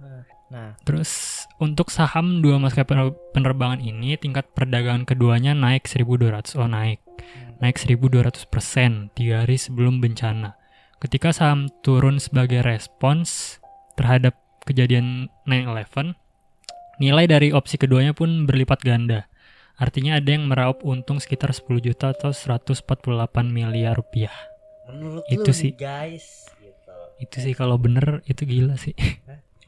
Nah, Terus untuk saham dua maskapai pener- penerbangan ini tingkat perdagangan keduanya naik 1200 oh naik naik 1200 persen tiga hari sebelum bencana. Ketika saham turun sebagai respons terhadap kejadian 9/11, nilai dari opsi keduanya pun berlipat ganda. Artinya ada yang meraup untung sekitar 10 juta atau 148 miliar rupiah. menurut Itu lu sih. guys, gitu. Itu sih kalau bener itu gila sih.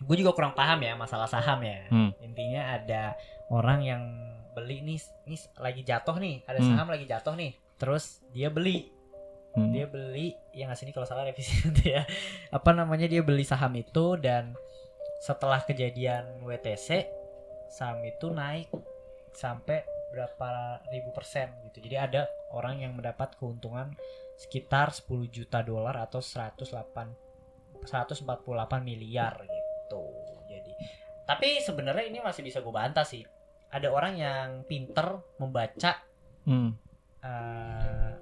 Gue juga kurang paham ya masalah saham ya. Hmm. Intinya ada orang yang beli nih, nih lagi jatuh nih, ada Hmm. saham lagi jatuh nih. Terus dia beli, Hmm. dia beli yang ngasih ini kalau salah revisi nanti ya. Apa namanya dia beli saham itu dan setelah kejadian WTC saham itu naik sampai berapa ribu persen gitu. Jadi ada orang yang mendapat keuntungan sekitar 10 juta dolar atau 108 148 miliar gitu. Jadi tapi sebenarnya ini masih bisa gue bantah sih. Ada orang yang pinter membaca Hmm. eh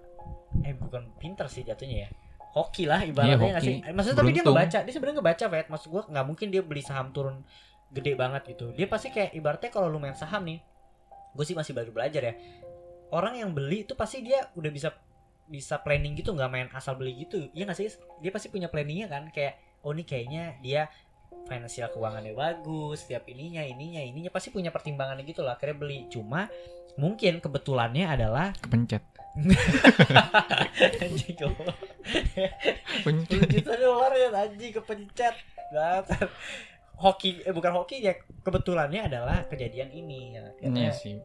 eh bukan pinter sih jatuhnya ya hoki lah ibaratnya Iya, nggak sih hoki. Eh, maksudnya tapi dia Beruntung. ngebaca dia sebenarnya ngebaca Fet maksud gua nggak mungkin dia beli saham turun gede banget gitu dia pasti kayak ibaratnya kalau lu main saham nih gue sih masih baru belajar ya orang yang beli itu pasti dia udah bisa bisa planning gitu nggak main asal beli gitu Iya nggak sih dia pasti punya planningnya kan kayak oh ini kayaknya dia finansial keuangannya bagus setiap ininya ininya ininya pasti punya pertimbangannya gitu lah akhirnya beli. Cuma mungkin kebetulannya adalah kepencet anjing goblok. Pencet. 10 juta dolar ya anjing kepencet. Dasar. hoki eh bukan hoki ya kebetulannya adalah kejadian ini. Ya Iya sih.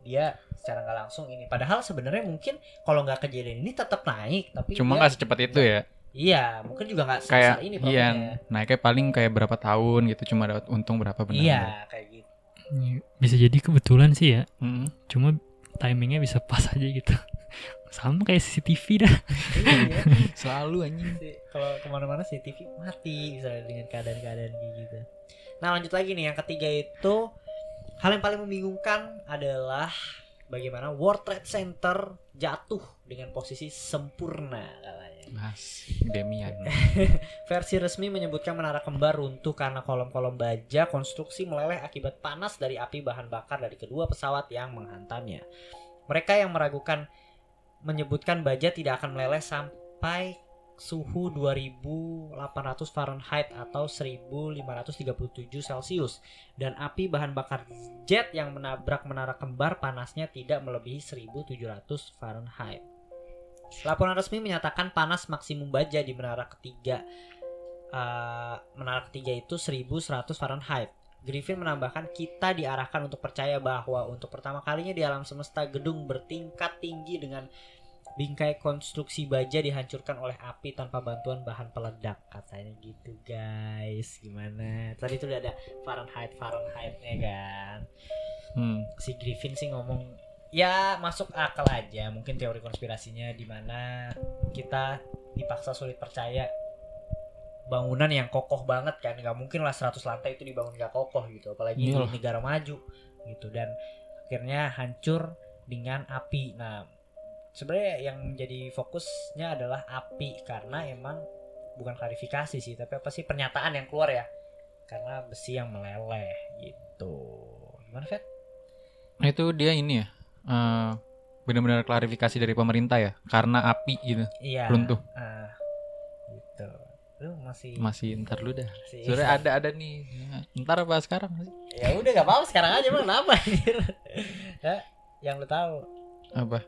dia secara nggak langsung ini. Padahal sebenarnya mungkin kalau nggak kejadian ini tetap naik tapi cuma nggak secepat itu ya iya mungkin juga nggak kayak ini iya profitnya. naiknya paling kayak berapa tahun gitu cuma dapat untung berapa benar iya kayak gitu Iya, Bisa jadi kebetulan sih ya. Hmm. Cuma timingnya bisa pas aja gitu. Sama kayak CCTV dah. Iya. selalu anjing kalau ke mana-mana sih TV mati misalnya dengan keadaan-keadaan kayak gitu. Nah lanjut lagi nih yang ketiga itu hal yang paling membingungkan adalah bagaimana World Trade Center jatuh dengan posisi sempurna. Mas Demian Versi resmi menyebutkan menara kembar runtuh karena kolom-kolom baja konstruksi meleleh akibat panas dari api bahan bakar dari kedua pesawat yang menghantamnya. Mereka yang meragukan menyebutkan baja tidak akan meleleh sampai suhu 2800 Fahrenheit atau 1537 Celcius dan api bahan bakar jet yang menabrak menara kembar panasnya tidak melebihi 1700 Fahrenheit. Laporan resmi menyatakan panas maksimum baja di menara ketiga uh, menara ketiga itu 1100 Fahrenheit. Griffin menambahkan kita diarahkan untuk percaya bahwa untuk pertama kalinya di alam semesta gedung bertingkat tinggi dengan bingkai konstruksi baja dihancurkan oleh api tanpa bantuan bahan peledak katanya gitu guys gimana tadi itu udah ada Fahrenheit Fahrenheitnya kan hmm. si Griffin sih ngomong ya masuk akal aja. Mungkin teori konspirasinya di mana kita dipaksa sulit percaya bangunan yang kokoh banget kan. Nggak mungkin lah 100 lantai itu dibangun nggak kokoh gitu. Apalagi di Iyalah. negara maju gitu. Dan akhirnya hancur dengan api. Nah sebenarnya yang jadi fokusnya adalah api. Karena emang bukan klarifikasi sih tapi apa sih? Pernyataan yang keluar ya. Karena besi yang meleleh gitu. Gimana Fet? Nah itu dia ini ya eh, benar-benar klarifikasi dari pemerintah ya karena api gitu Iya. runtuh Ah, gitu. Lu masih masih ntar lu dah masih- sebenarnya ada ada nih Ya, ntar apa sekarang Ya udah gak apa-apa sekarang aja bang kenapa? Ya, yang lu tahu. apa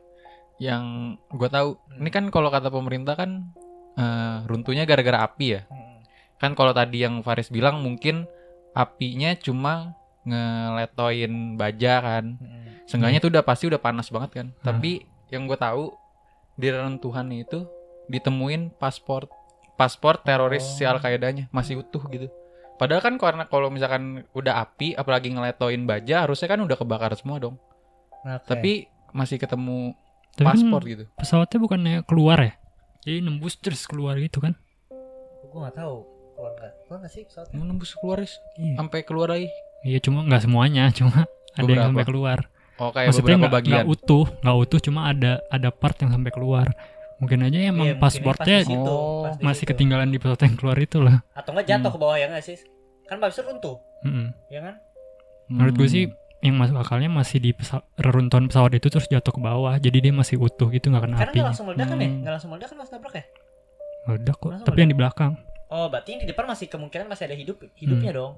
yang gue tahu Hmm. ini kan kalau kata pemerintah kan eh, runtuhnya gara-gara api ya Hmm. kan kalau tadi yang Faris bilang mungkin apinya cuma ngeletoin baja kan Hmm. Seenggaknya tuh udah pasti udah panas banget kan Hmm. tapi yang gue tahu di reruntuhan itu ditemuin paspor paspor teroris si Oh. Al Qaedanya masih utuh gitu padahal kan karena kalau misalkan udah api apalagi ngeletoin baja harusnya kan udah kebakar semua dong Oke. tapi masih ketemu Tapi kan paspor gitu pesawatnya bukannya keluar ya? Jadi nembus terus keluar gitu kan? gua gak tahu keluar nggak keluar nggak sih pesawatnya? Mau nembus keluar Riz? Iya. sampai keluar lagi Iya cuma nggak semuanya, cuma ada yang Beberapa. sampai keluar. oh kayak Maksudnya beberapa nggak bagian nggak utuh, nggak utuh, cuma ada ada part yang sampai keluar. Mungkin aja Iya, emang mungkin pasportnya pas situ, Oh, pas masih situ. ketinggalan di pesawat yang keluar itu lah. Atau nggak jatuh Hmm. ke bawah ya nggak sih? Kan habis itu runtuh, Mm-mm. ya kan? Menurut gue Hmm. sih yang masuk akalnya masih di pesa- reruntuhan pesawat itu terus jatuh ke bawah, jadi dia masih utuh gitu nggak kena Karena nggak apinya. langsung meledak kan ya? Hmm. Nggak langsung meledak kan pas nabrak ya? Meledak kok, Langsung tapi yang di belakang. Oh berarti yang di depan masih kemungkinan masih ada hidup hidupnya dong.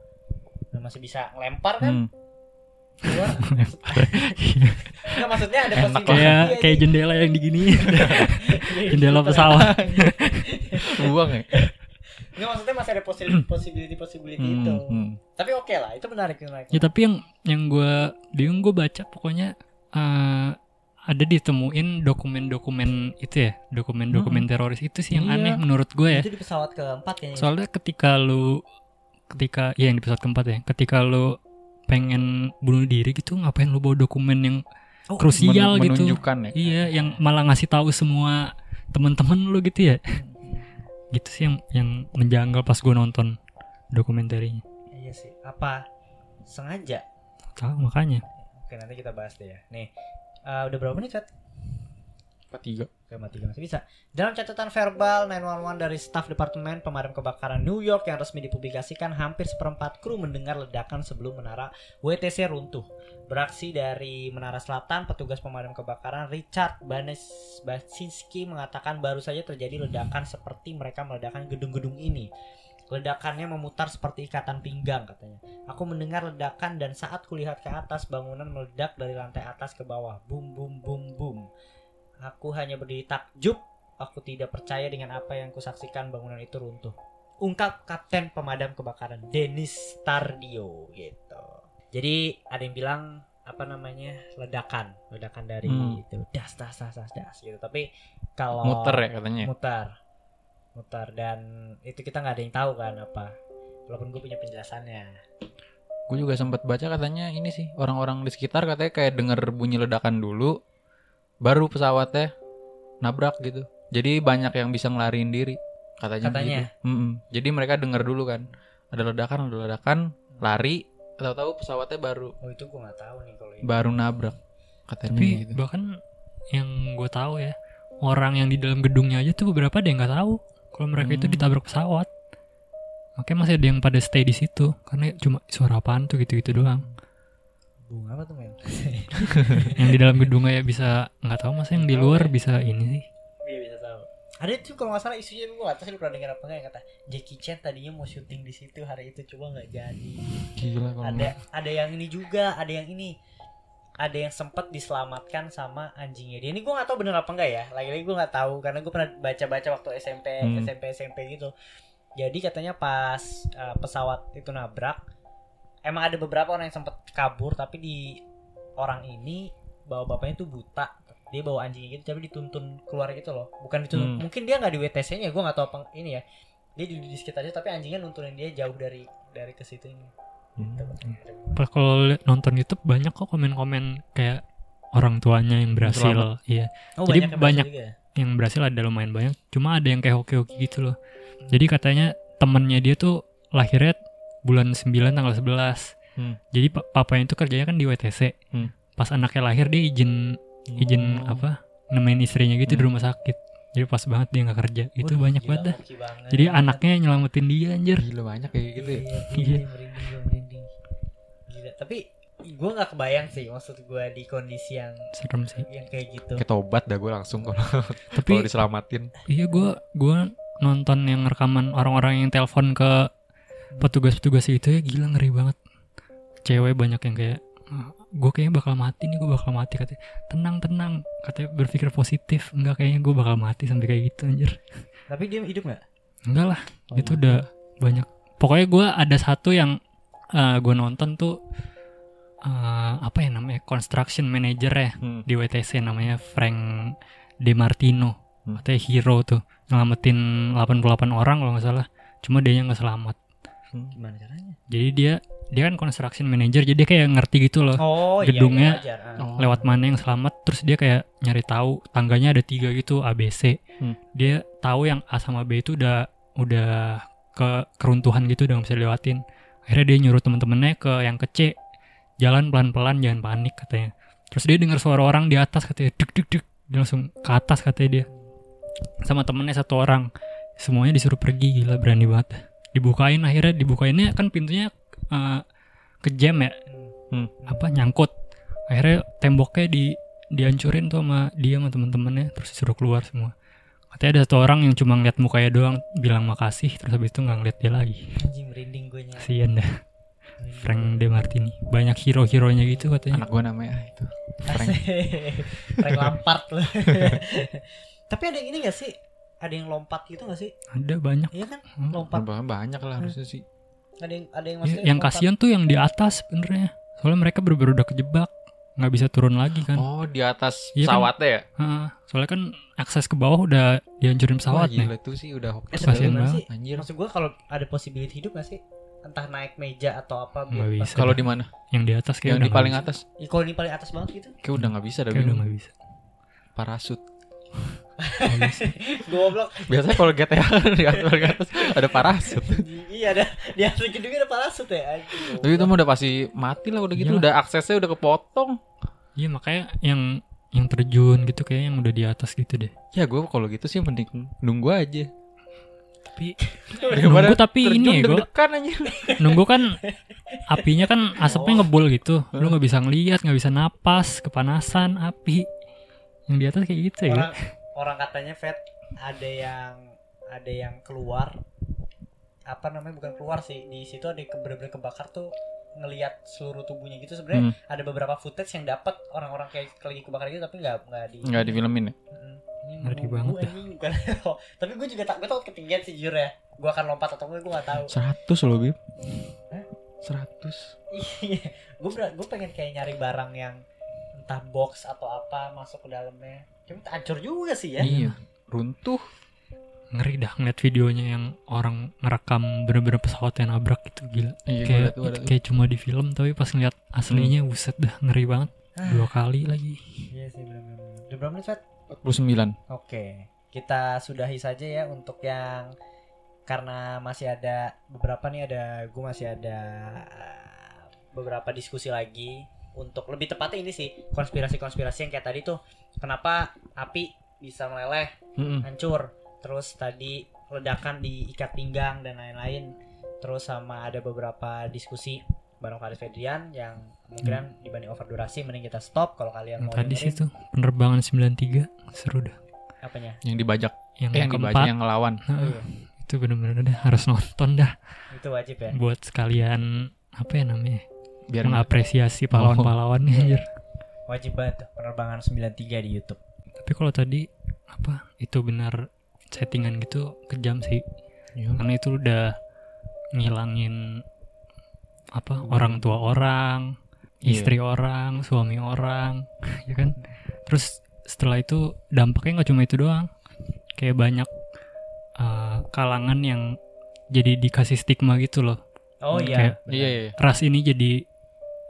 Masih bisa ngelempar kan? Hmm. Keluar. Nggak maksudnya ada Enak posibilitas. kayak Iya, kayak iya. jendela yang digini, Iya, jendela gitu. pesawat. buang ya Nggak maksudnya masih ada possi- possibility possibility Hmm, itu. hmm. Tapi oke lah, itu menarik menarik. Ya tapi yang yang gue bingung gue baca pokoknya eh, ada ditemuin dokumen-dokumen itu ya, dokumen-dokumen teroris itu sih yang Iya. aneh menurut gue ya. Itu di pesawat keempat kayaknya. Soalnya ketika lu ketika ya yang di pesawat keempat ya, ketika lu pengen bunuh diri gitu ngapain lu bawa dokumen yang Oh, krusial Men- gitu. ya Iya, yang malah ngasih tahu semua teman-teman lu gitu ya. Gitu sih yang yang menjanggal pas gue nonton dokumenterinya. Iya sih. Apa sengaja? Tahu makanya. Oke nanti kita bahas deh ya. Nih, eh, udah berapa menit Fat? Tiga mati masih bisa. Dalam catatan verbal 911 dari staf Departemen Pemadam Kebakaran New York yang resmi dipublikasikan, hampir seperempat kru mendengar ledakan sebelum menara WTC runtuh. Beraksi dari Menara Selatan, petugas pemadam kebakaran Richard Banes Basinski mengatakan baru saja terjadi ledakan seperti mereka meledakkan gedung-gedung ini. Ledakannya memutar seperti ikatan pinggang katanya. Aku mendengar ledakan dan saat kulihat ke atas bangunan meledak dari lantai atas ke bawah. Boom boom boom boom. Aku hanya berdiri takjub. Aku tidak percaya dengan apa yang kusaksikan bangunan itu runtuh. Ungkap Kapten Pemadam Kebakaran Dennis Tardio gitu. Jadi ada yang bilang apa namanya ledakan, ledakan dari Hmm. itu das das das das das gitu. Tapi kalau muter ya katanya mutar mutar dan itu kita nggak ada yang tahu kan apa walaupun gue punya penjelasannya gue juga sempat baca katanya ini sih orang-orang di sekitar katanya kayak denger bunyi ledakan dulu baru pesawatnya nabrak gitu jadi banyak yang bisa ngelariin diri katanya, Katanya? gitu. Mm-mm. jadi mereka denger dulu kan ada ledakan ada ledakan lari tahu-tahu pesawatnya baru oh itu gue nggak tahu nih kalau ini baru nabrak katanya Tapi gitu bahkan yang gue tahu ya orang yang di dalam gedungnya aja tuh beberapa ada yang nggak tahu kalau mereka itu Hmm. ditabrak pesawat. Makanya masih ada yang pada stay di situ karena cuma suara apaan tuh gitu-gitu doang. Bunga apa tuh men yang di dalam gedungnya ya bisa nggak tahu masa yang di luar bisa ini sih. Iya bisa tahu. Ada tuh kalau nggak salah isunya gue nggak tahu sih pernah dengar apa nggak yang kata Jackie Chan tadinya mau syuting di situ hari itu coba nggak jadi. gila kalau Ada ada yang ini juga, ada yang ini. Ada yang sempat diselamatkan sama anjingnya dia. Ini gue nggak tahu bener apa enggak ya. Lagi-lagi gue nggak tahu karena gue pernah baca-baca waktu SMP, Hmm. SMP, SMP gitu. Jadi katanya pas uh, pesawat itu nabrak, emang ada beberapa orang yang sempat kabur tapi di orang ini bawa bapaknya tuh buta dia bawa anjingnya gitu tapi dituntun keluar gitu loh bukan dituntun Hmm. mungkin dia nggak di WTC nya gue nggak tahu apa ini ya dia di, di sekitarnya tapi anjingnya nuntunin dia jauh dari dari ke situ ini Hmm. Pas kalau liat- nonton YouTube banyak kok komen-komen kayak orang tuanya yang berhasil, Selamat. iya, oh, Jadi yang banyak. berhasil ya? yang berhasil ada lumayan banyak. Cuma ada yang kayak hoki-hoki gitu loh. Jadi katanya temennya dia tuh lahirnya bulan 9 tanggal 11. Hmm. Jadi pa- papanya itu kerjanya kan di WTC. Hmm. Pas anaknya lahir dia izin izin Oh. apa? Nemenin istrinya gitu di Hmm. rumah sakit. Jadi pas banget dia nggak kerja. Itu Waduh, banyak gila, banget dah. banget. Jadi anaknya nyelamatin dia anjir. gila banyak kayak gitu ya Iya, Iya. Gila, tapi gue nggak kebayang sih maksud gue di kondisi yang Serem sih. yang kayak gitu. kayak tobat dah gue langsung kalau Tapi kalau diselamatin Iya gua gua nonton yang rekaman orang-orang yang telepon ke petugas-petugas itu ya gila ngeri banget. Cewek banyak yang kayak gue kayaknya bakal mati nih gue bakal mati katanya tenang tenang katanya berpikir positif enggak kayaknya gue bakal mati sampai kayak gitu anjir Tapi dia hidup nggak? enggak lah Oh, itu udah banyak pokoknya gue ada satu yang gue nonton tuh eh, apa ya namanya construction manager ya Hmm. di WTC namanya Frank De Martino Hmm. katanya hero tuh nyelamatin 88 orang kalau nggak salah cuma dia nggak selamat Gimana caranya? jadi dia dia kan construction manager jadi dia kayak ngerti gitu loh Oh Gedungnya- iya, iya. Oh. lewat mana yang selamat terus dia kayak nyari tahu tangganya ada tiga gitu ABC Hmm. dia tahu yang A sama B itu udah udah ke keruntuhan gitu udah nggak bisa dilewatin. Akhirnya dia nyuruh temen-temennya ke yang ke C. Jalan pelan-pelan jangan panik katanya. Terus dia dengar suara orang di atas katanya dek dek dek dia langsung ke atas katanya dia. Sama temennya satu orang. Semuanya disuruh pergi gila berani banget dibukain akhirnya dibukainnya kan pintunya eh, ke jam ya. Hmm. apa nyangkut. Akhirnya temboknya di dihancurin tuh sama dia sama temen-temennya terus disuruh keluar semua. Katanya ada satu orang yang cuma ngeliat mukanya doang bilang makasih terus habis itu nggak ngeliat dia lagi. Anjing merinding gue nya. kasian dah. Frank De Martini. Banyak hero-heronya gitu katanya. Anak gue namanya itu. Frank. Frank Lampard loh. Tapi ada yang ini gak sih? Ada yang lompat gitu gak sih? ada banyak Iya kan? Hmm. Lompat. banyak lah harusnya sih Ada yang ada yang Ya, maksudnya yang lompat. kasihan tuh yang di atas sebenarnya soalnya mereka bener-bener udah kejebak nggak bisa turun lagi kan oh di atas Iya kan? pesawatnya ya Heeh. soalnya kan akses ke bawah udah dihancurin pesawat Wah, nih gila itu sih udah Eh, hopeless sebenarnya kasihan banget. sih, anjir Maksud gue kalau ada possibility hidup gak sih? Entah naik meja atau apa Nggak biar- bisa. kalau di mana yang di atas kayak yang udah di paling bisa. atas Ih, kalau ini paling atas banget gitu. kayak udah nggak bisa dah kayak udah nggak bisa parasut Goblok. biasanya kalau GTA di atas, paling atas ada parasut iya ada di atas gedungnya ada parasut ya. Anjing, tapi itu mah udah pasti mati lah udah gitu Iyalah. udah aksesnya udah kepotong Iya makanya yang yang terjun gitu kayak yang udah di atas gitu deh. Ya gue kalau gitu sih mending nunggu aja. Tapi nunggu tapi ini ya gue nunggu kan apinya kan asapnya ngebul gitu. Lu nggak bisa ngelihat, nggak bisa napas, kepanasan api. Yang di atas kayak gitu ya. orang orang katanya Fed ada yang ada yang keluar apa namanya bukan keluar sih di situ ada yang bener-bener kebakar tuh ngelihat seluruh tubuhnya gitu sebenarnya Hmm. ada beberapa footage yang dapat orang-orang kayak lagi kebakar gitu tapi nggak nggak di Nggak difilmin ya? Mm-mm. Ini Ngeri banget dah. anjing, bukan. tapi gue juga tak gue takut ketinggian sih jujur ya gue akan lompat atau enggak gue nggak tahu 100 loh Bib. Hah? 100. iya gue gue pengen kayak nyari barang yang entah box atau apa masuk ke dalamnya tapi hancur juga sih ya Iya. Runtuh. Ngeri dah ngeliat videonya yang orang ngerekam bener-bener pesawat yang nabrak gitu gila. Iya, kayak liat, gua liat. kayak cuma di film tapi pas ngeliat aslinya buset dah ngeri banget. Ah. Dua kali lagi. iya sih benar-benar udah berapa menit Fed? 49. Oke, kita sudahi saja ya untuk yang karena masih ada beberapa nih ada gue masih ada uh, beberapa diskusi lagi untuk lebih tepatnya ini sih konspirasi-konspirasi yang kayak tadi tuh kenapa api bisa meleleh Mm-mm. hancur terus tadi ledakan di ikat pinggang dan lain-lain terus sama ada beberapa diskusi bareng Faris Fedrian yang kemungkinan dibanding over durasi mending kita stop kalau kalian Yang mau tadi sih tuh penerbangan 93 seru dah. apanya Yang dibajak. Yang, Eh, yang dibajak keempat yang ngelawan. Heeh, iya. itu bener-bener dah harus nonton dah itu wajib ya buat sekalian apa ya namanya Biar mengapresiasi pahlawan-pahlawannya anjir. Wajib banget tuh, penerbangan 93 di YouTube. Tapi kalau tadi apa itu benar settingan gitu kejam sih. Iya. Karena itu udah ngilangin apa orang tua orang, Iya. istri orang, suami orang, ya kan? Terus setelah itu dampaknya nggak cuma itu doang, kayak banyak uh, kalangan yang jadi dikasih stigma gitu loh. Oh iya. kayak- benar. Iya, iya. Ras ini jadi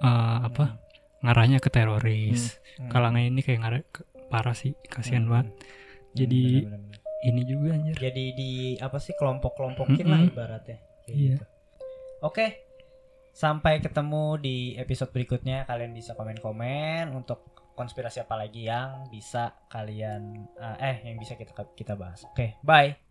uh, apa? Ngarahnya ke teroris. Hmm. Kalangan ini kayak ngarah ke- parah sih, kasihan Hmm. banget. Jadi Benar, benar, benar. ini juga anjir. jadi di apa sih kelompok-kelompokin lah Mm-mm. ibaratnya. Kayak Iya. gitu. Oke. Sampai ketemu di episode berikutnya. Kalian bisa komen-komen untuk konspirasi apa lagi yang bisa kalian eh, eh yang bisa kita kita bahas. Oke, bye.